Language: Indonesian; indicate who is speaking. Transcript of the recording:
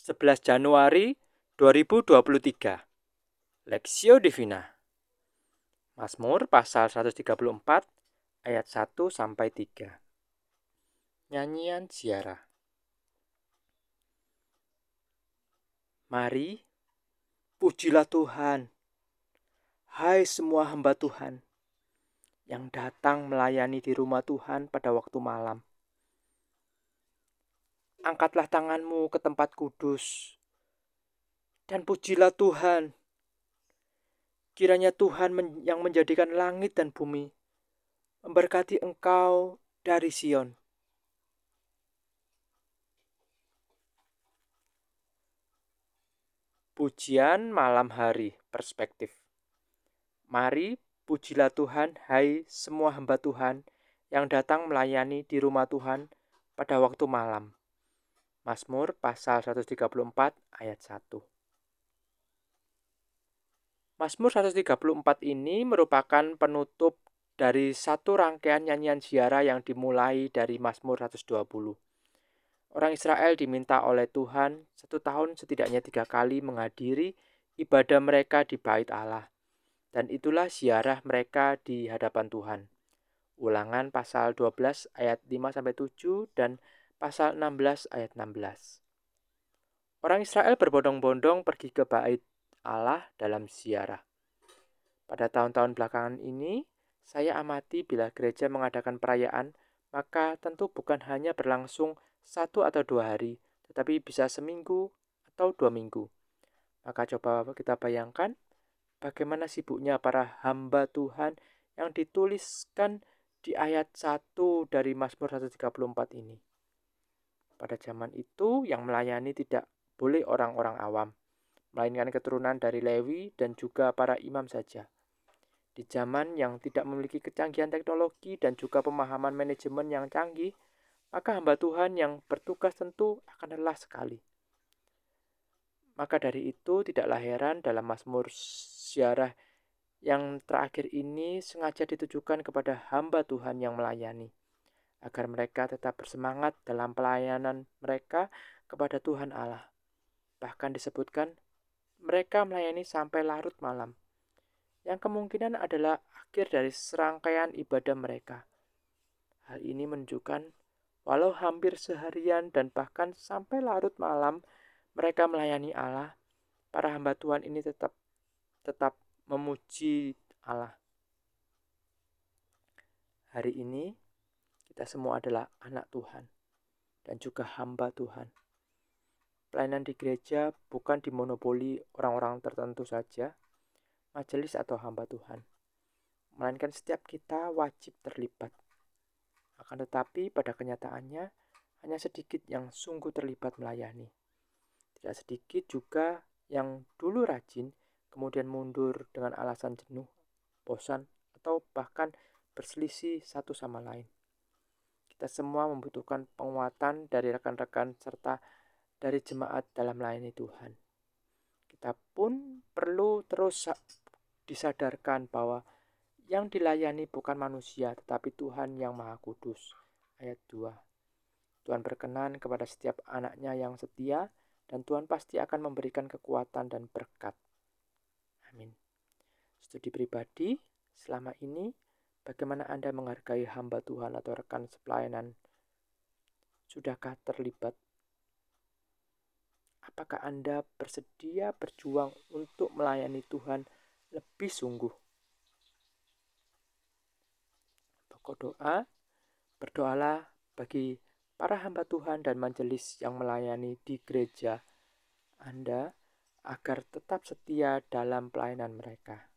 Speaker 1: 11 Januari 2023 Lexio Divina. Mazmur pasal 134 ayat 1 sampai 3 Nyanyian ziarah. Mari pujilah Tuhan. Hai semua hamba Tuhan yang datang melayani di rumah Tuhan pada waktu malam angkatlah tanganmu ke tempat kudus dan pujilah Tuhan. Kiranya Tuhan yang menjadikan langit dan bumi memberkati engkau dari Sion. Pujian malam hari perspektif. Mari pujilah Tuhan, hai semua hamba Tuhan yang datang melayani di rumah Tuhan pada waktu malam. Mazmur pasal 134 ayat 1. Mazmur 134 ini merupakan penutup dari satu rangkaian nyanyian ziarah yang dimulai dari Mazmur 120. Orang Israel diminta oleh Tuhan satu tahun setidaknya tiga kali menghadiri ibadah mereka di bait Allah. Dan itulah ziarah mereka di hadapan Tuhan. Ulangan pasal 12 ayat 5-7 dan pasal 16 ayat 16. Orang Israel berbondong-bondong pergi ke bait Allah dalam ziarah. Pada tahun-tahun belakangan ini, saya amati bila gereja mengadakan perayaan, maka tentu bukan hanya berlangsung satu atau dua hari, tetapi bisa seminggu atau dua minggu. Maka coba kita bayangkan bagaimana sibuknya para hamba Tuhan yang dituliskan di ayat 1 dari Mazmur 134 ini. Pada zaman itu yang melayani tidak boleh orang-orang awam, melainkan keturunan dari Lewi dan juga para imam saja. Di zaman yang tidak memiliki kecanggihan teknologi dan juga pemahaman manajemen yang canggih, maka hamba Tuhan yang bertugas tentu akan lelah sekali. Maka dari itu tidaklah heran dalam Mazmur Syarah yang terakhir ini sengaja ditujukan kepada hamba Tuhan yang melayani agar mereka tetap bersemangat dalam pelayanan mereka kepada Tuhan Allah. Bahkan disebutkan mereka melayani sampai larut malam, yang kemungkinan adalah akhir dari serangkaian ibadah mereka. Hal ini menunjukkan walau hampir seharian dan bahkan sampai larut malam mereka melayani Allah, para hamba Tuhan ini tetap tetap memuji Allah. Hari ini kita semua adalah anak Tuhan dan juga hamba Tuhan. Pelayanan di gereja bukan dimonopoli orang-orang tertentu saja, majelis atau hamba Tuhan. Melainkan setiap kita wajib terlibat. Akan tetapi pada kenyataannya hanya sedikit yang sungguh terlibat melayani. Tidak sedikit juga yang dulu rajin, kemudian mundur dengan alasan jenuh, bosan, atau bahkan berselisih satu sama lain. Kita semua membutuhkan penguatan dari rekan-rekan serta dari jemaat dalam melayani Tuhan. Kita pun perlu terus disadarkan bahwa yang dilayani bukan manusia tetapi Tuhan yang Maha Kudus. Ayat 2. Tuhan berkenan kepada setiap anaknya yang setia dan Tuhan pasti akan memberikan kekuatan dan berkat. Amin. Studi pribadi selama ini Bagaimana Anda menghargai hamba Tuhan atau rekan sepelayanan? Sudahkah terlibat? Apakah Anda bersedia berjuang untuk melayani Tuhan lebih sungguh? Pokok doa, berdoalah bagi para hamba Tuhan dan majelis yang melayani di gereja Anda agar tetap setia dalam pelayanan mereka.